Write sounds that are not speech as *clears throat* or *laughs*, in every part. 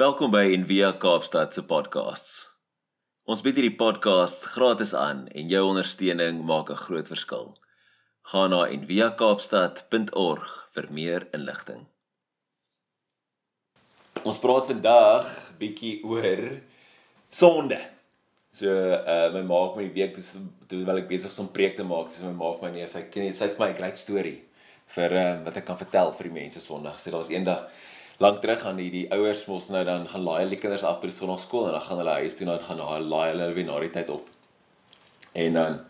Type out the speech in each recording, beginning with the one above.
Welkom by Envia Kaapstad se podcasts. Ons bied hierdie podcasts gratis aan en jou ondersteuning maak 'n groot verskil. Gaan na enviakaapstad.org vir meer inligting. Ons praat vandag bietjie oor sonde. So uh my ma het my die week terwyl ek besig is om preek te maak, dis my ma vir my nee, sy ken sy het vir my 'n great storie vir uh, wat ek kan vertel vir die mense Sondag. Sê daar was eendag lank terug gaan die die ouers mos nou dan gaan laai hulle kinders af by die sonnaarskool en dan gaan hulle huis toe dan gaan hulle laai hulle weer na die tyd op. En dan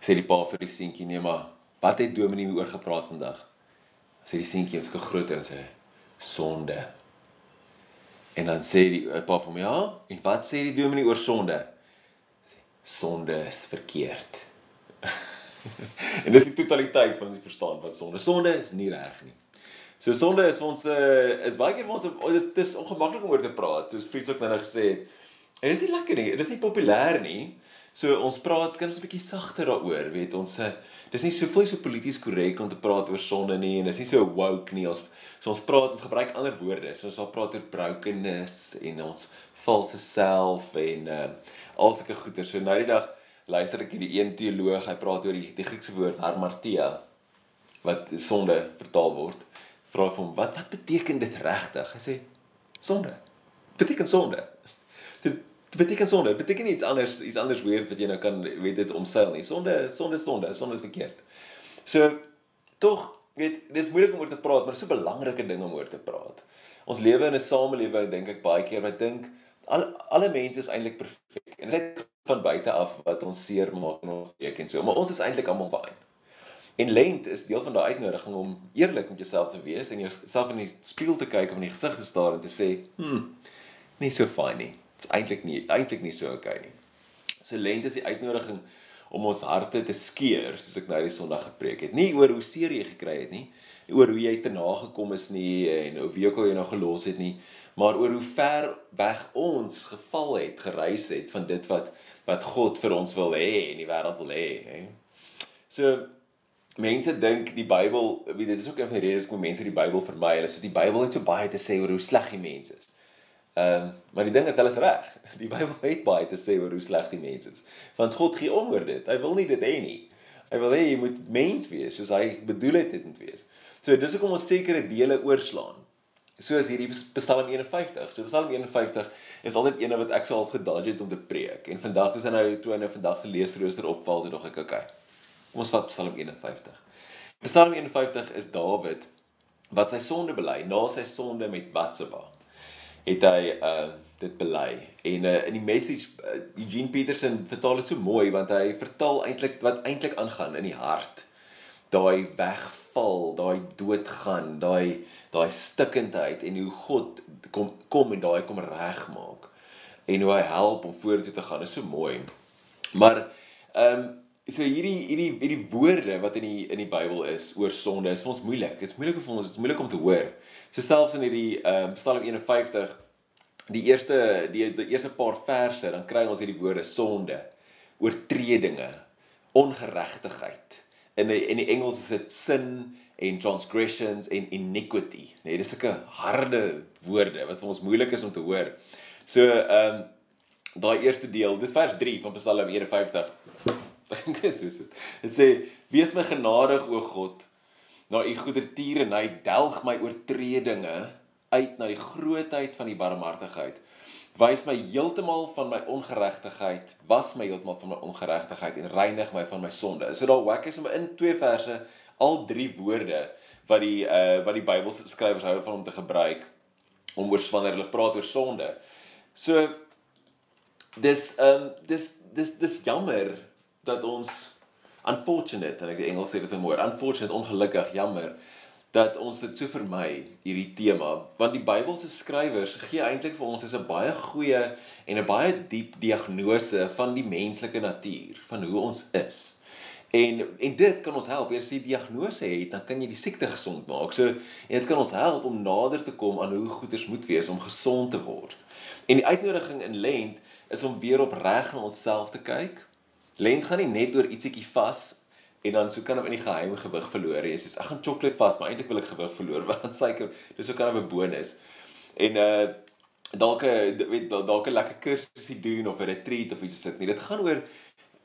sê die pa vir die seentjie nee maar wat het Dominee oor gepraat vandag? Sê die seentjie is gou groter en sê sonde. En dan sê die pa vir hom ja, en wat sê die Dominee oor sonde? Sê sonde is verkeerd. *laughs* en dis die totaliteit van die verstaan van sonde. Sonde is nie reg nie. So sonde is vir ons uh, is baie keer vir ons oh, dis dis ongemaklik om oor te praat. Soos Fritz ook nou gesê het. En dis nie lekker nie. Dis nie populêr nie. So ons praat kan ons 'n bietjie sagter daaroor, weet ons. Uh, dis nie so veel so polities korrek om te praat oor sonde nie en dis nie so woke nie. Ons so ons praat ons gebruik ander woorde. So ons sal praat oor brokenness en ons valse self en uh al sulke goeie. So nou die dag luister ek hierdie een teoloog, hy praat oor die, die Griekse woord harmartia wat sonde vertaal word vra vir hom wat wat beteken dit regtig? Hy sê sonde. Beteken sonde. Dit beteken sonde. Dit beteken iets anders, iets anders weer wat jy nou kan weet dit omseil nie. Sonde, sonde, sonde, sonde is verkeerd. So tog weet dis moeilik om oor te praat, maar dit is so 'n belangrike ding om oor te praat. Ons lewe in 'n samelewing dink ek baie keer wat dink al alle mense is eintlik perfek. En dit is van buite af wat ons seer maak en ons breek en so, maar ons is eintlik almal fyn. En lent is deel van daai uitnodiging om eerlik met jouself te wees en jouself in die spieël te kyk of in die gesig te staar en te sê, "Hm, nie so fyn nie. Dit's eintlik nie eintlik nie so oukei nie." So lent is die uitnodiging om ons harte te skeer, soos ek nou die Sondag gepreek het. Nie oor hoe seer jy gekry het nie, oor hoe jy te nagekom is nie en hoe wie ook al jy nou gelos het nie, maar oor hoe ver weg ons geval het, gereis het van dit wat wat God vir ons wil hê en die wêreld wil hê, hè. So mense dink die Bybel, weet dit is ook die redes hoekom mense die Bybel vermy. Hulle sê die Bybel het so baie te sê oor hoe sleg die mens is. Ehm, um, maar die ding is hulle is reg. *laughs* Die Bybel het baie te sê oor hoe sleg die mens is. Want God gee om oor dit. Hy wil nie dit hê nie. Hy wil hê jy moet mens wees soos hy bedoel het dit moet wees. So dis hoekom ons sekere dele oorslaan. Soos hierdie Psalm 51. So Psalm 51 is altyd een wat ek so half gedodge het om te preek. En vandag toe sy nou toe nou vandag se leesrooster opval, toe dog ek, okay. Kom ons vat Psalm 51. Psalm 51 is Dawid wat sy sonde bely, na sy sonde met Batseba. Het hy uh dit bely. En uh in die message uh, Eugene Peterson vertaal dit so mooi want hy vertaal eintlik wat eintlik aangaan in die hart. Daai wegval, daai doodgaan, daai daai stikkendheid en hoe God kom kom en daai kom regmaak. En hoe hy help om vorentoe te gaan is so mooi. Maar ehm um, so hierdie hierdie hierdie woorde wat in die in die Bybel is oor sonde is vir ons moeilik. Dit is moeilik vir ons, dit is moeilik om te hoor. So selfs in hierdie ehm um, Psalm 51 die eerste die die eerste paar verse dan kry ons hierdie woorde sonde, oortredinge, ongeregtigheid. In die, in die Engels is dit sin en transgressions en iniquity. Nee, dis sulke harde woorde wat vir ons moeilik is om te hoor. So ehm um, daai eerste deel, dis vers 3 van Psalm 51 dink is soos dit. Dit sê: "Wees my genadig o God, na u goedertiere en hy delg my oortredinge uit na die grootheid van die barmhartigheid. Wys my heeltemal van my ongeregtigheid, was my heeltemal van my ongeregtigheid en reinig my van my sonde." So daar wek is om in twee verse al drie woorde wat die uh wat die Bybelse skrywers hou van om te gebruik om oor wanneer hulle praat oor sonde. So dis ehm um, dis dis dis jammer dat ons unfortunate en ek die Engels sê dit mooi unfortunate ongelukkig jammer dat ons dit so vermy hierdie tema want die Bybelse skrywers gee eintlik vir ons 'n baie goeie en 'n baie diep diagnose van die menslike natuur van hoe ons is. En en dit kan ons help. As jy die diagnose het dan kan jy die siekte gesond maak. So en dit kan ons help om nader te kom aan hoe goeders moet wees om gesond te word. En die uitnodiging in lent is om weer op reg na onsself te kyk Lent gaan nie net oor ietsiekie vas en dan so kan ek in die geheim gewig verloor hê. Soos ek gaan chocolate vas, maar eintlik wil ek gewig verloor *laughs* want suiker, dis ook kan 'n bonus. En uh dalk 'n weet dalk 'n lekker kursusie doen of 'n retreat of iets soos dit nie. Dit gaan oor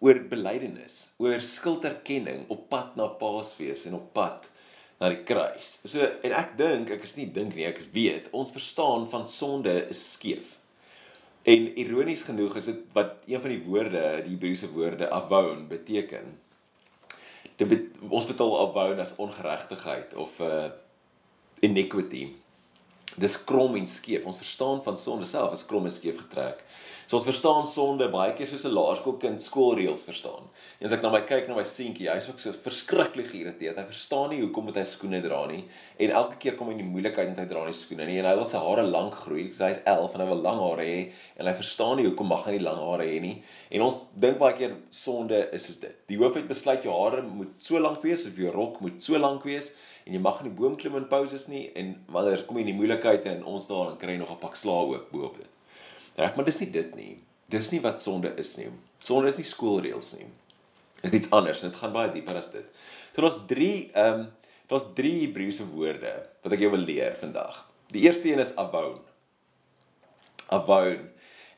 oor belydenis, oor skulderkenning op pad na Paasfees en op pad na die kruis. So en ek dink, ek is nie dink nie, ek weet, ons verstaan van sonde is skeef. En ironies genoeg is dit wat een van die woorde, die Hebreëse woorde avon beteken. Dit bet, ons betaal avon as ongeregtigheid of 'n uh, iniquity. Dis krom en skeef. Ons verstaan van sonde self as krom en skeef getrek. So ons verstaan sonde baie keer soos 'n laerskoolkind skoolreëls verstaan. En as ek na my kyk na my seentjie, hy's ook so verskriklik geïrriteerd. Hy verstaan nie hoekom moet hy skoene dra nie en elke keer kom hy in die moeilikheid met hy dra nie skoene nie en hy wil sy hare lank groei. So hy's 11 en hy wil lang hare hê en hy verstaan nie hoekom mag hy nie lang hare hê nie. En ons dink baie keer sonde is soos dit. Die hoof het besluit jou hare moet so lank wees of jou rok moet so lank wees en jy mag nie boom klim in pauses nie en wanneer kom jy in die moeilikheid en ons daar en kry nog 'n pak slaag ook bo op dit. Reg, maar dis nie dit nie. Dis nie wat sonde is nie. Sonde is nie skoolreëls nie. Dis iets anders dit gaan baie dieper as dit. So daar's 3 ehm um, daar's 3 Hebreëse woorde wat ek jou wil leer vandag. Die eerste een is avon. Avon.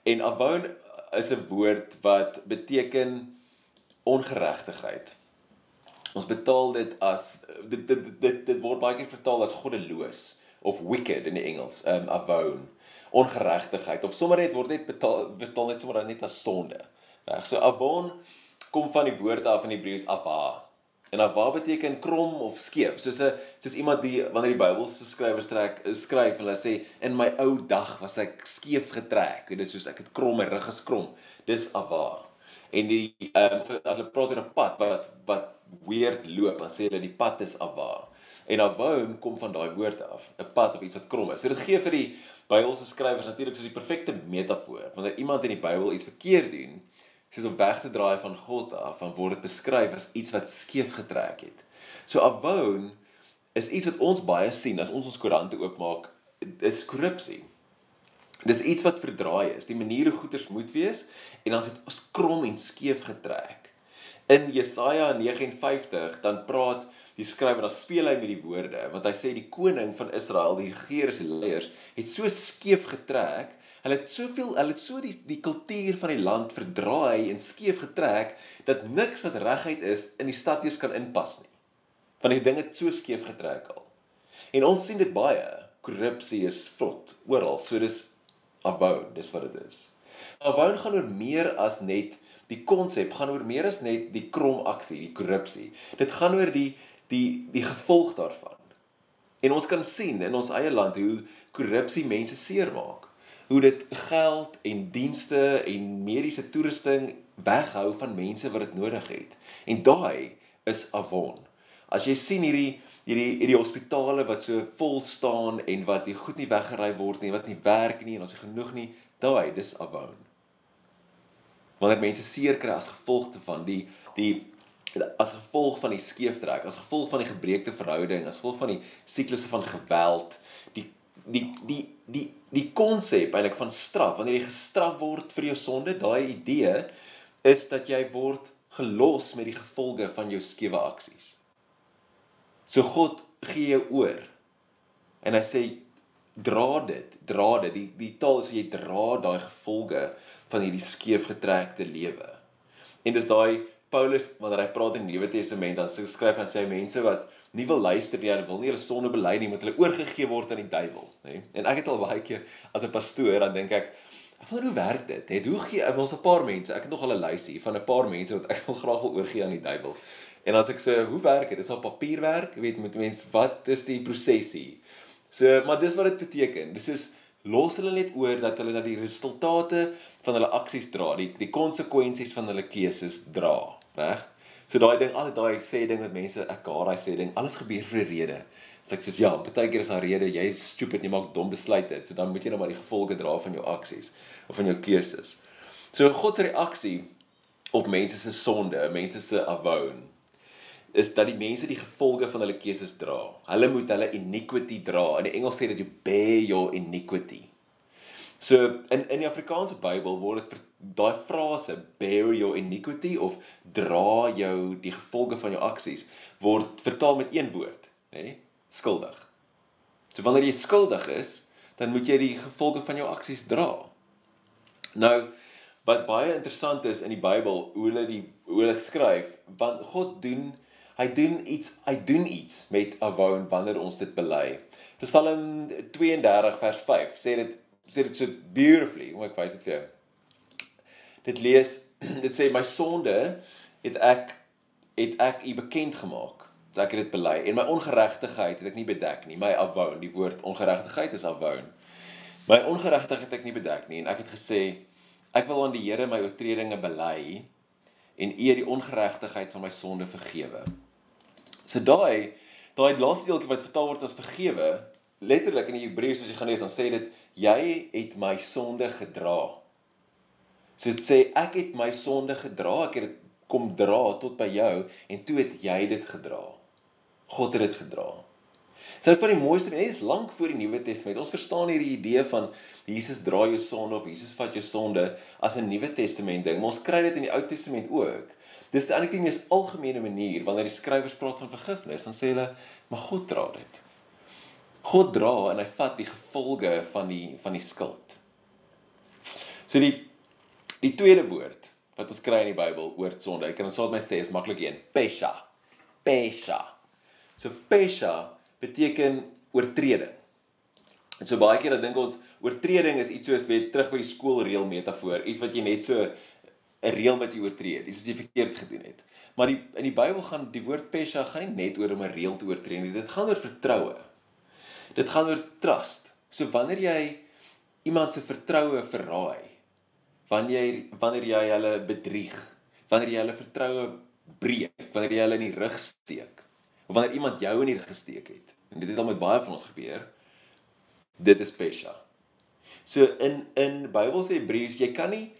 En avon is 'n woord wat beteken ongeregtigheid. Ons betaal dit as dit dit dit dit word baie keer vertaal as goddeloos of wicked in die Engels. Ehm um, avon ongeregtigheid of sommer net word net betaal betaal net sommer net as sonde. Reg. So avon kom van die woord af in Hebreëus ava. En ava beteken krom of skeef. Soos 'n soos iemand die wanneer die Bybel se skrywers trek skryf en hulle sê in my ou dag was ek skeef getrek. Dit is soos ek het krom, my rug is krom. Dis ava. En die ehm um, as hulle praat oor 'n pad wat wat weird loop, dan sê hulle die pad is ava. En avon kom van daai woord af, 'n pad of iets wat krom is. So dit gee vir die Bybelse skrywers natuurlik soos die perfekte metafoor. Wanneer iemand in die Bybel iets verkeerd doen, soos om weg te draai van God af, dan word dit beskryf as iets wat skeef getrek het. So avon is iets wat ons baie sien as ons ons koerante oopmaak, is korrupsie. Dis iets wat verdraai is. Die maniere goeders moet wees en dan is dit ons krom en skeef getrek. In Jesaja 59 dan praat die skrywer dan speel hy met die woorde want hy sê die koning van Israel, die regering se leiers het so skeef getrek, hulle het soveel, hulle het so die die kultuur van die land verdraai en skeef getrek dat niks wat reguit is in die stad eers kan inpas nie. Want die ding het so skeef getrek al. En ons sien dit baie. Korrupsie is vrot oral. So dis avou, dis wat dit is. Avou gaan oor meer as net die konsep gaan oor meer as net die krom aksie, die korrupsie. Dit gaan oor die die die gevolg daarvan. En ons kan sien in ons eie land hoe korrupsie mense seermaak. Hoe dit geld en dienste en mediese toerusting weghou van mense wat dit nodig het. En daai is avon. As jy sien hierdie hierdie hierdie hospitale wat so vol staan en wat die goed nie weggery word nie, wat nie werk nie en ons het genoeg nie, daai dis avon. Wanneer mense seer kry as gevolg van die die as gevolg van die skeeftrek, as gevolg van die gebreekte verhouding, as gevolg van die siklusse van geweld, die die die die die konsep eintlik van straf, wanneer jy gestraf word vir jou sonde, daai idee is dat jy word gelos met die gevolge van jou skewe aksies. So God gee jou oor. En hy sê dra dit, dra dit. Die die taal is jy dra daai gevolge van hierdie skeefgetrekte lewe. En dis daai Paulus wanneer hy praat in die Nuwe Testament dan skryf hy sê mense wat nie wil luister nie, hulle wil nie hulle sonde bely nie, moet hulle oorgegee word aan die duiwel, nê? En ek het al baie keer as 'n pastoor dan dink ek, ek wil hoe werk dit? Het hoe gee ons 'n paar mense, ek het nog al 'n lysie van 'n paar mense wat ek *laughs* wil graag wil oorgee aan die duiwel. En as ek sê, hoe werk dit? Dis al papierwerk, weet met mense, wat is die proses hier? So, maar dis wat dit beteken. Dis is los hulle net oor dat hulle na die resultate van hulle aksies dra, die die konsekwensies van hulle keuses dra reg? So daai ding, al daai sê ding met mense, ek haat daai sê ding, alles gebeur vir 'n rede. Dit's ek soos ja, baie keer is daar rede, jy is stupid, jy maak dom besluite. So dan moet jy nou maar die gevolge dra van jou aksies of van jou keuses. So God se reaksie op mense se sonde, mense se avon is dat die mense die gevolge van hulle keuses dra. Hulle moet hulle iniquity dra. In die Engels sê dit you bear your iniquity. So in in die Afrikaanse Bybel word dit daai frase bear your iniquity of dra jou die gevolge van jou aksies word vertaal met een woord, nê? Nee? Skuldig. So wanneer jy skuldig is, dan moet jy die gevolge van jou aksies dra. Nou wat baie interessant is in die Bybel hoe hulle die hoe hulle skryf, want God doen hy doen iets, hy doen iets met Avon wanneer ons dit bely. Psalm 32 vers 5 sê dit sê dit so beautifully, hoe ek wys dit vir jou. Dit lees *clears throat* dit sê my sonde het ek het ek u bekend gemaak. So ek het dit bely en my ongeregtigheid het ek nie bedek nie. My Avon, die woord ongeregtigheid is Avon. My ongeregtigheid het ek nie bedek nie en ek het gesê ek wil aan die Here my oortredinge bely en U die ongeregtigheid van my sonde vergewe. So daai daai laaste deeltjie wat vertaal word as vergewe, letterlik in die Hebreëus as jy gaan lees dan sê dit jy het my sonde gedra. So dit sê ek het my sonde gedra, ek het dit kom dra tot by jou en toe het jy dit gedra. God het dit gedra. Dit is van die mooiste dinge, is lank voor die Nuwe Testament. Ons verstaan hierdie idee van Jesus dra jou sonde of Jesus vat jou sonde as 'n Nuwe Testament ding, maar ons kry dit in die Ou Testament ook. Dis eintlik die mees algemene manier wanneer die skrywers praat van vergifnis, dan sê hulle, maar God dra dit. God dra en hy vat die gevolge van die van die skuld. So die die tweede woord wat ons kry in die Bybel oor sonde, ek kan dit sou met my sê is maklik een, pesha. Pesha. So pesha beteken oortreding. En so baie keer dan dink ons oortreding is iets soos weet terug by die skoolreël metafoor, iets wat jy net so 'n reël wat jy oortree het, iets wat jy verkeerd gedoen het. Maar die in die Bybel gaan die woord pesha gaan nie net oor om 'n reël te oortree nie, dit gaan oor vertroue. Dit gaan oor trust. So wanneer jy iemand se vertroue verraai, wanneer wanneer jy hulle bedrieg, wanneer jy hulle vertroue breek, wanneer jy hulle in die rug steek, of wanneer iemand jou in die rug gesteek het. En dit het al met baie van ons gebeur. Dit is pesha. So in in Bybelse Hebreëus, jy kan nie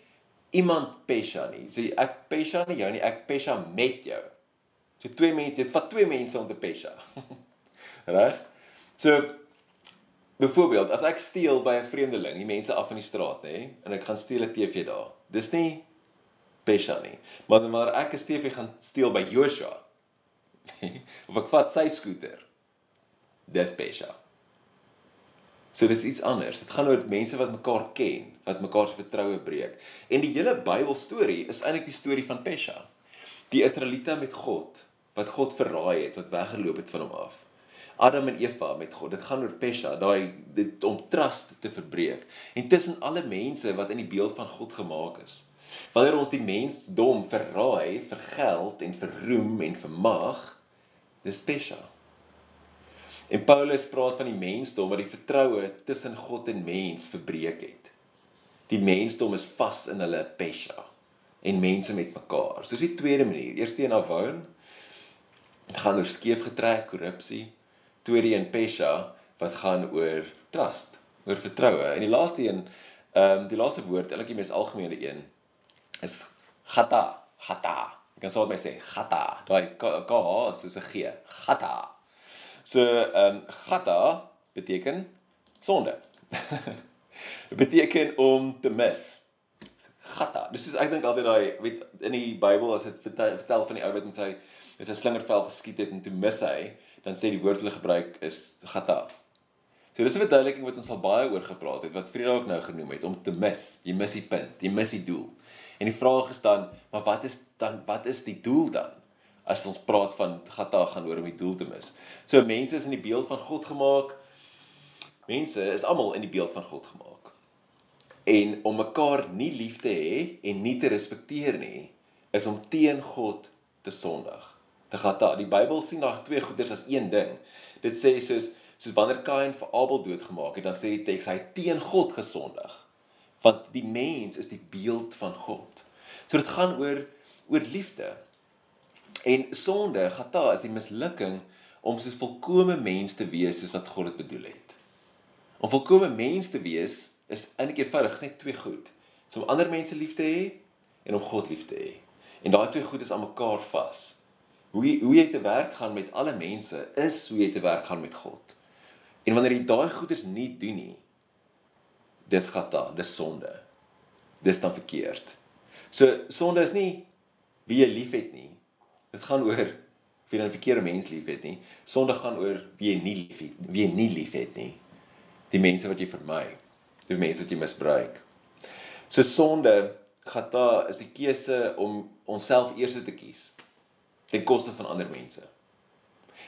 iemand pesha nie. So ek pesha nie jou nie, ek pesha met jou. So twee mense, dit vat twee mense om te pesha. *laughs* Reg? So byvoorbeeld, as ek steel by 'n vreemdeling, die mense af in die straat, nê, en ek gaan steel 'n TV daar. Dis nie pesha nie. Maar wanneer ek 'n TV gaan steel by Joshua, *laughs* of ek vat sy skooter. Dis pesha. So dis iets anders. Dit gaan oor mense wat mekaar ken, wat mekaar se vertroue breek. En die hele Bybelstorie is eintlik die storie van pesha. Die Israeliete met God wat God verraai het, wat weggeloop het van hom af. Adam en Eva met God. Dit gaan oor pesha, daai dit om trust te verbreek. En tussen alle mense wat in die beeld van God gemaak is. Wanneer ons die mensdom verraai vir geld en vir roem en vir mag, Dis pesha. En Paulus praat van die mensdom wat die vertroue tussen God en mens verbreek het. Die mensdom is vas in hulle pesha en mense met mekaar. Soos die tweede manier. Eerste een afwoon gaan oor skeefgetrek, korrupsie. Tweede een pesha wat gaan oor trust, oor vertroue. En die laaste een, ehm um, die laaste woord, eintlik die mees algemene een is gata, gata. Ek kan sou net sê gata. Daai k h soos 'n g. Gata. So ehm um, gata beteken sonde. Dit *laughs* beteken om te mis. Gata. Dis is ek dink altyd daai weet in die Bybel as dit vertel, van die ou wat met sy met sy slingervel geskiet het en toe mis hy, dan sê die woord hulle gebruik is gata. So dis 'n verduideliking wat ons al baie oor gepraat het wat Vriende ook nou genoem het om te mis. Jy mis die punt, jy mis die doel. En die vraag is dan, maar wat is dan wat is die doel dan? As ons praat van gata gaan oor om die doel te mis. So mense is in die beeld van God gemaak. Mense is almal in die beeld van God gemaak. En om mekaar nie lief te hê en nie te respekteer nie, is om teen God te sondig. Te gata. Die Bybel sien daar twee goeders as een ding. Dit sê soos soos wanneer Kain vir Abel doodgemaak het, dan sê die teks hy teen God gesondig want die mens is die beeld van God. So dit gaan oor oor liefde. En sonde, gata, is die mislukking om soos volkomme mens te wees soos wat God dit bedoel het. Om volkomme mens te wees is eintlik eenvoudig, is net twee goed. Dis om ander mense lief te hê en om God lief te hê. En daai twee goed is aan mekaar vas. Hoe jy, hoe jy te werk gaan met alle mense is hoe jy te werk gaan met God. En wanneer jy daai goeders nie doen nie, dis gata, dis sonde. Dis dan verkeerd. So sonde is nie wie jy liefhet nie. Dit gaan oor of jy 'n verkeerde mens liefhet nie. Sonde gaan oor wie jy nie liefhet, wie jy nie liefhet nie. Die mense wat jy vermy. Die mense wat jy misbruik. So sonde gata is die keuse om onsself eers te kies ten koste van ander mense.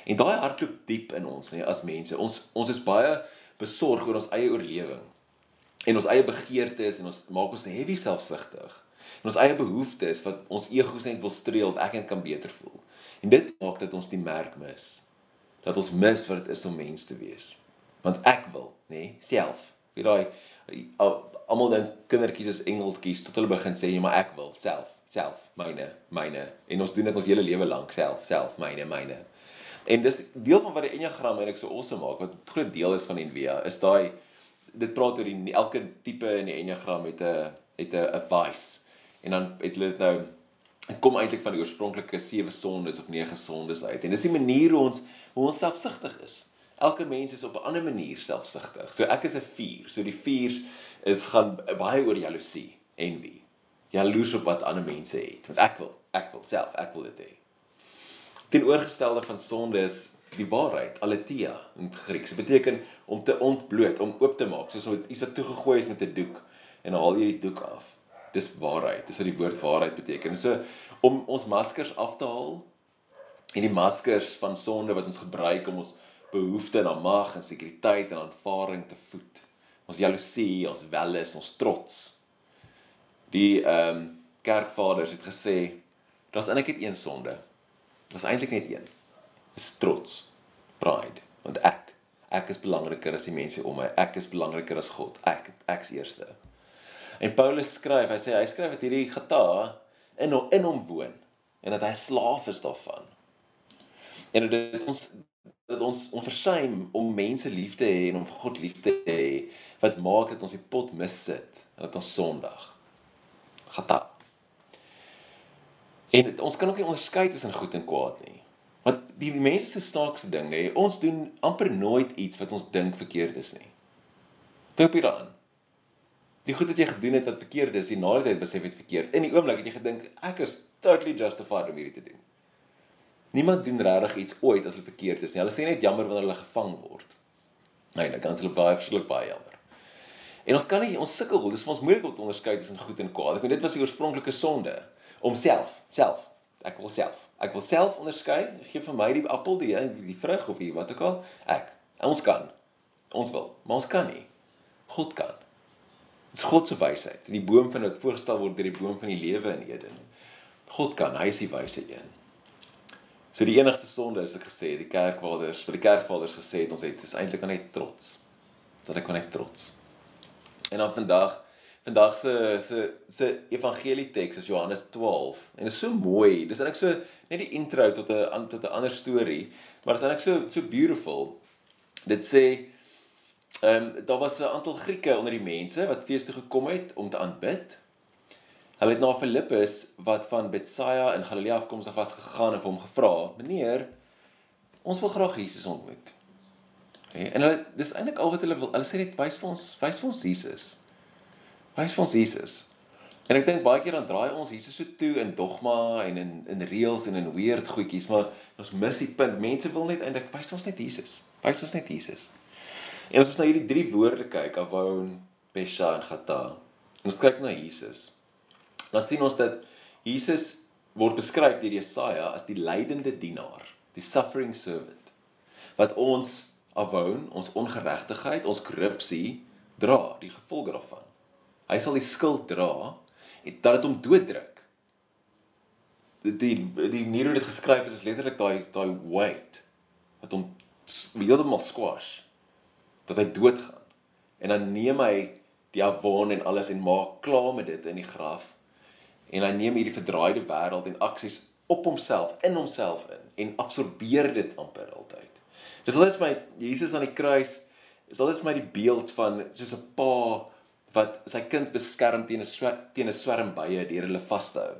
En daai hardloop diep in ons, nê, as mense. Ons ons is baie besorg oor ons eie oorlewing en ons eie begeertes en ons maak ons heavy selfsugtig. En ons eie behoeftes wat ons egos net wil streel, ek en kan beter voel. En dit maak dat ons die merk mis. Dat ons mis wat dit is om mens te wees. Want ek wil, nê, self. Wie daai almal dan kindertjies is engeltjies tot hulle begin sê, "Maar ek wil self, self, myne, myne." En ons doen dit ons hele lewe lank, self, self, myne, myne. En dis deel van wat die enneagram eintlik so awesome maak, wat 'n groot deel is van Envia, is daai dit praat oor die elke tipe in die enneagram het 'n het 'n 'n vice. En dan het hulle dit nou dit kom eintlik van die oorspronklike sewe sondes of nege sondes uit. En dis die manier hoe ons hoe ons selfsugtig is. Elke mens is op 'n ander manier selfsugtig. So ek is 'n 4. So die 4s is gaan baie oor jaloesie en wie. Jaloers op wat ander mense het. Want ek wil, ek wil self, ek wil dit hê teenoorgestelde van sonde is die waarheid, aletheia in Grieks. Dit beteken om te ontbloot, om oop te maak, soos iets wat toegegooi is met 'n doek en haal jy die doek af. Dis waarheid. Dis wat die woord waarheid beteken. So om ons maskers af te haal en die maskers van sonde wat ons gebruik om ons behoeftes na mag en sekuriteit en aanvaarding te voed. Ons jaloesie, ons welis, ons trots. Die ehm um, kerkvaders het gesê daar's eintlik een sonde was eintlik net een. Is trots. Pride. Want ek ek is belangriker as die mense om my. Ek is belangriker as God. Ek ek's eerste. En Paulus skryf, hy sê hy skryf dat hierdie geta in hom in hom woon en dat hy slaaf is daarvan. En dit ons dat ons onversuim om mense lief te hê en om God lief te hê wat maak dat ons die pot missit en dat ons Sondag gata En ons kan ook nie onderskei tussen goed en kwaad nie. Want die mense se snaakse ding, nê, ons doen amper nooit iets wat ons dink verkeerd is nie. Dink jy daaraan? Die goed wat jy gedoen het wat verkeerd is, die naderheid besef het verkeerd. In die oomblik het jy gedink ek is totally justified om hierdie te doen. Niemand doen regtig iets ooit as dit verkeerd is nie. Hulle sê net jammer wanneer hulle gevang word. Nee, dan kan hulle baie verskillik baie jammer. En ons kan nie ons sukkel, dis vir ons moeilik om te onderskei tussen goed en kwaad. Ek weet dit was die oorspronklike sonde om self, self. Ek wil self. Ek wil self onderskei. Gee vir my die appel, die die vrug of die wat ook al. Ek. Ons kan. Ons wil, maar ons kan nie. God kan. Dit is God se wysheid. Die boom van wat voorgestel word deur die boom van die lewe in Eden. God kan, hy is die wyse een. So die enigste sonde is ek gesê, die kerkvaders, vir die kerkvaders gesê het ons het is eintlik net trots. Dat ek net trots. En dan vandag vandag se se se evangelieteks is Johannes 12 en dit is so mooi. Dis eintlik so net die intro tot 'n tot 'n ander storie, maar dit is eintlik so so beautiful. Dit sê ehm um, daar was 'n aantal Grieke onder die mense wat fees toe gekom het om te aanbid. Hulle het na Filippus wat van Betsaida in Galilea afkomstig was gegaan en vir hom gevra: "Meneer, ons wil graag Jesus ontmoet." Okay, en hulle dis eintlik al wat hulle wil. Hulle sê net wys vir ons, wys vir ons Jesus. Wys vir ons Jesus. En ek dink baie keer dan draai ons Jesus so toe in dogma en in in reëls en in weird goedjies, maar ons mis die punt. Mense wil net eintlik wys ons net Jesus. Wys ons net Jesus. En as ons na hierdie drie woorde kyk, Avon, Pesha en Gata, en ons kyk na Jesus, dan sien ons dat Jesus word beskryf deur Jesaja as die lydende dienaar, die suffering servant, wat ons Avon, ons ongeregtigheid, ons korrupsie dra, die gevolge daarvan. Hy sal die skuld dra en dat dit hom dooddruk. Die die die manier hoe dit geskryf is is letterlik daai daai weight wat hom heeltemal squash dat hy doodgaan. En dan neem hy die avon en alles en maak klaar met dit in die graf. En hy neem hierdie verdraaide wêreld en aksies op homself, in homself in en absorbeer dit amper altyd. Dis altyd vir my Jesus aan die kruis is altyd vir my die beeld van soos 'n pa wat sy kind beskerm teen 'n teen 'n swerm bye deur hulle vas te hou.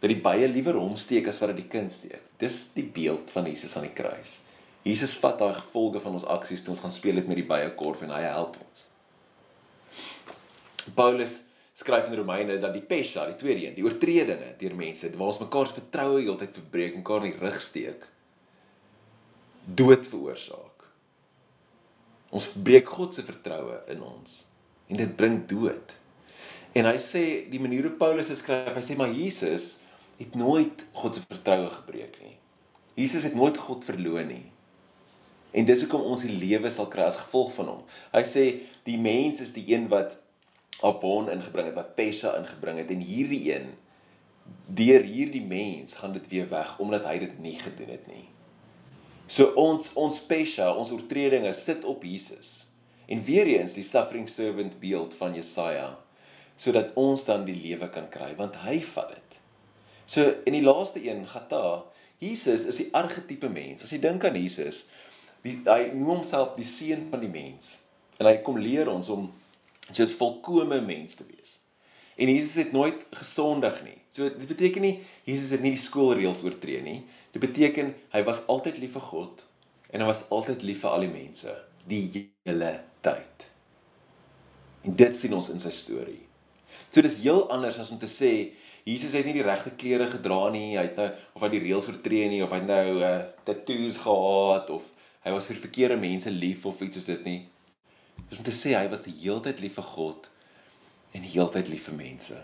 Dat die bye liewer hom steek as wat dit die kind steek. Dis die beeld van Jesus aan die kruis. Jesus vat daai gevolge van ons aksies toe ons gaan speel dit met die bye korf en hy help ons. Paulus skryf in Romeine dat die pesha, die tweede een, die oortredinge deur mense waar ons mekaar se vertroue heeltyd verbreek mekaar in die rug steek, dood veroorsaak. Ons breek God se vertroue in ons en dit bring dood. En hy sê die manier hoe Paulus skryf, hy sê maar Jesus het nooit God se vertroue gebreek nie. Jesus het nooit God verloon nie. En dis hoekom ons die lewe sal kry as gevolg van hom. Hy sê die mens is die een wat Avon ingebring het, wat Pesha ingebring het en hierdie een deur hierdie mens gaan dit weer weg omdat hy dit nie gedoen het nie. So ons ons Pesha, ons oortredinge sit op Jesus. En weer eens die suffering servant beeld van Jesaja sodat ons dan die lewe kan kry want hy vat dit. So in die laaste een Gata, Jesus is die argetipe mens. As jy dink aan Jesus, die, hy noem homself die seun van die mens en hy kom leer ons om soos volkomme mens te wees. En Jesus het nooit gesondig nie. So dit beteken nie Jesus het nie die skoolreëls oortree nie. Dit beteken hy was altyd lief vir God en hy was altyd lief vir al die mense die hele tyd. En dit sien ons in sy storie. So dis heel anders as om te sê Jesus het nie die regte klere gedra nie, hy het nou of hy die reëls oortree nie of hy nou uh, tattoos gehad of hy was vir verkeerde mense lief of iets soos dit nie. Dis om te sê hy was die heeltyd lief vir God en die heeltyd lief vir mense.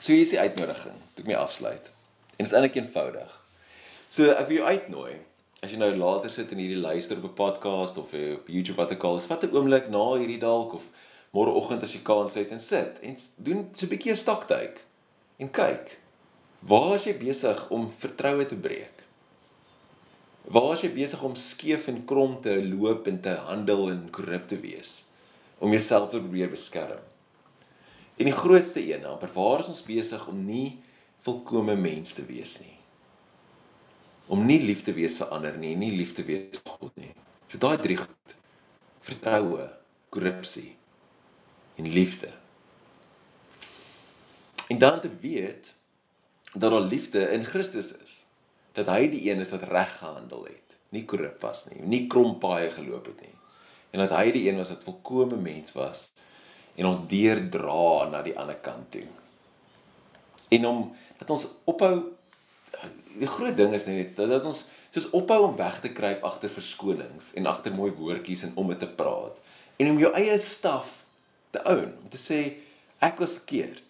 So hier is die uitnodiging, toe ek my afsluit. En dit is eintlik eenvoudig. So ek wil jou uitnooi as jy nou later sit en hierdie luister op 'n podcast of op YouTube wat ook al is, vat 'n oomblik na hierdie dalk of môreoggend as jy kans het en sit en doen so 'n bietjie 'n staktyk en kyk. Waar is jy besig om vertroue te breek? Waar is jy besig om skeef en krom te loop en te handel en korrup te wees om jouself te probeer beskerm? En die grootste een, amper waar is ons besig om nie volkomme mens te wees nie? Om nie lief te wees vir ander nie, nie lief te wees vir God nie. So daai drie goed: vertroue, korrupsie en liefde. En dan te weet dat daar liefde in Christus is. Dat hy die een is wat reg gehandel het, nie korrup was nie, nie krompaaie geloop het nie. En dat hy die een was wat volkomme mens was en ons deurdra na die ander kant toe. En om dat ons ophou die groot ding is net dat, dat ons soos ophou om weg te kruip agter verskonings en agter mooi woordjies en om dit te praat en om jou eie staf te own om te sê ek was verkeerd.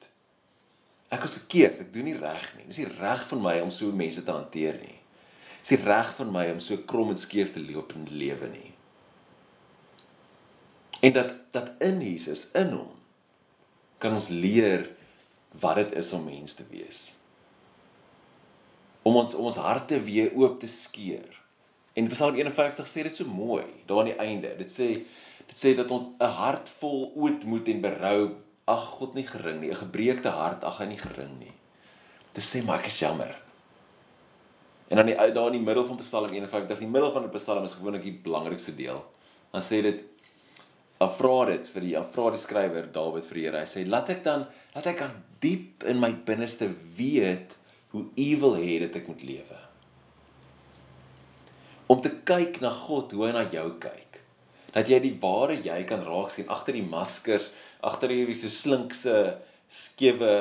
Ek was verkeerd, ek doen nie reg nie. Dis nie reg van my om so mense te hanteer nie. Dis nie reg van my om so krom en skeef te loop in die lewe nie en dat dat in Jesus in hom kan ons leer wat dit is om mens te wees. Om ons om ons harte weer oop te skeur. En Psalm 51 sê dit so mooi daar aan die einde. Dit sê dit sê dat ons 'n hart vol ootmoed en berou ag God nie gering nie, 'n gebreekte hart ag hy nie gering nie. Dit sê maar ek is jammer. En dan die daar in die middel van Psalm 51, die middel van die Psalm is gewoonlik die belangrikste deel. Dan sê dit dan vra dit vir die vra die skrywer Dawid vir die Here. Hy sê laat ek dan laat ek aan diep in my binneste weet hoe evil het dit ek moet lewe. Om te kyk na God hoe hy na jou kyk. Dat jy die ware jy kan raak sien agter die maskers, agter hierdie so slinkse, skewe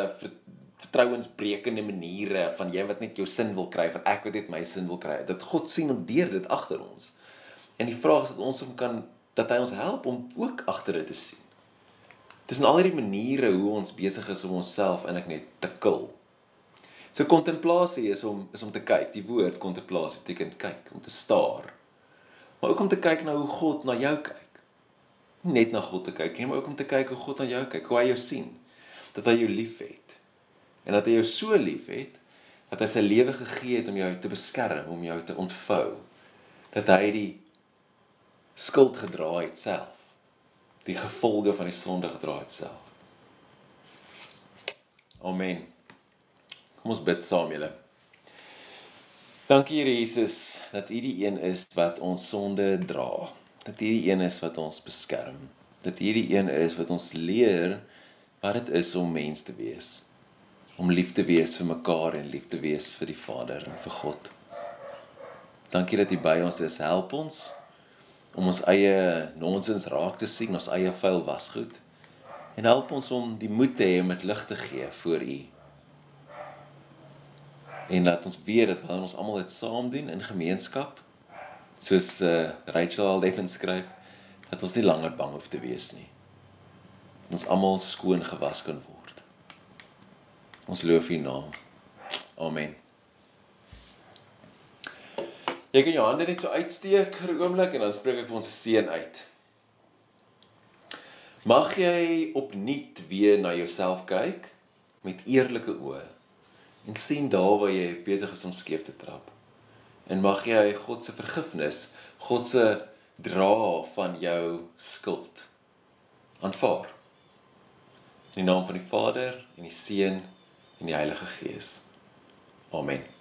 vertrouensbrekende maniere van jy wat net jou sin wil kry, van ek wat net my sin wil kry. Dat God sien om deur dit agter ons. En die vraag is dat ons hom kan dat hy ons help om ook agter dit te sien. Dis in al hierdie maniere hoe ons besig is om onsself eintlik net te kil. So kontemplasie is om is om te kyk. Die woord kontemplasie beteken kyk, om te staar. Maar ook om te kyk na hoe God na jou kyk. Nie net na God te kyk nie, maar ook om te kyk hoe God na jou kyk, hoe hy jou sien. Dat hy jou liefhet. En dat hy jou so liefhet dat hy sy lewe gegee het om jou te beskerm, om jou te ontvou. Dat hy die skuld gedra het self. Die gevolge van die sonde gedra het self. Amen. Kom ons bid saam julle. Dankie Here Jesus dat U die een is wat ons sonde dra. Dat U die een is wat ons beskerm. Dat U die een is wat ons leer wat dit is om mens te wees. Om lief te wees vir mekaar en lief te wees vir die Vader en vir God. Dankie dat U by ons is. Help ons om ons eie nonsens raak te sien, ons eie vuil wasgoed. En help ons om die moed te hê om dit lig te gee voor U. En laat ons weet dat wanneer ons almal dit saam doen in gemeenskap, soos uh, Rachel al efens skryf, dat ons nie langer bang hoef te wees nie. Ons almal skoon gewas kan word. Ons loof U naam. Amen. Jy kan jou hande net so uitsteek vir 'n oomblik en dan spreek ek vir ons seën uit. Mag jy opnuut weer na jouself kyk met eerlike oë en sien daar waar jy besig is om skeef te trap. En mag jy God se vergifnis, God se dra van jou skuld aanvaar. In die naam van die Vader en die Seun en die Heilige Gees. Amen.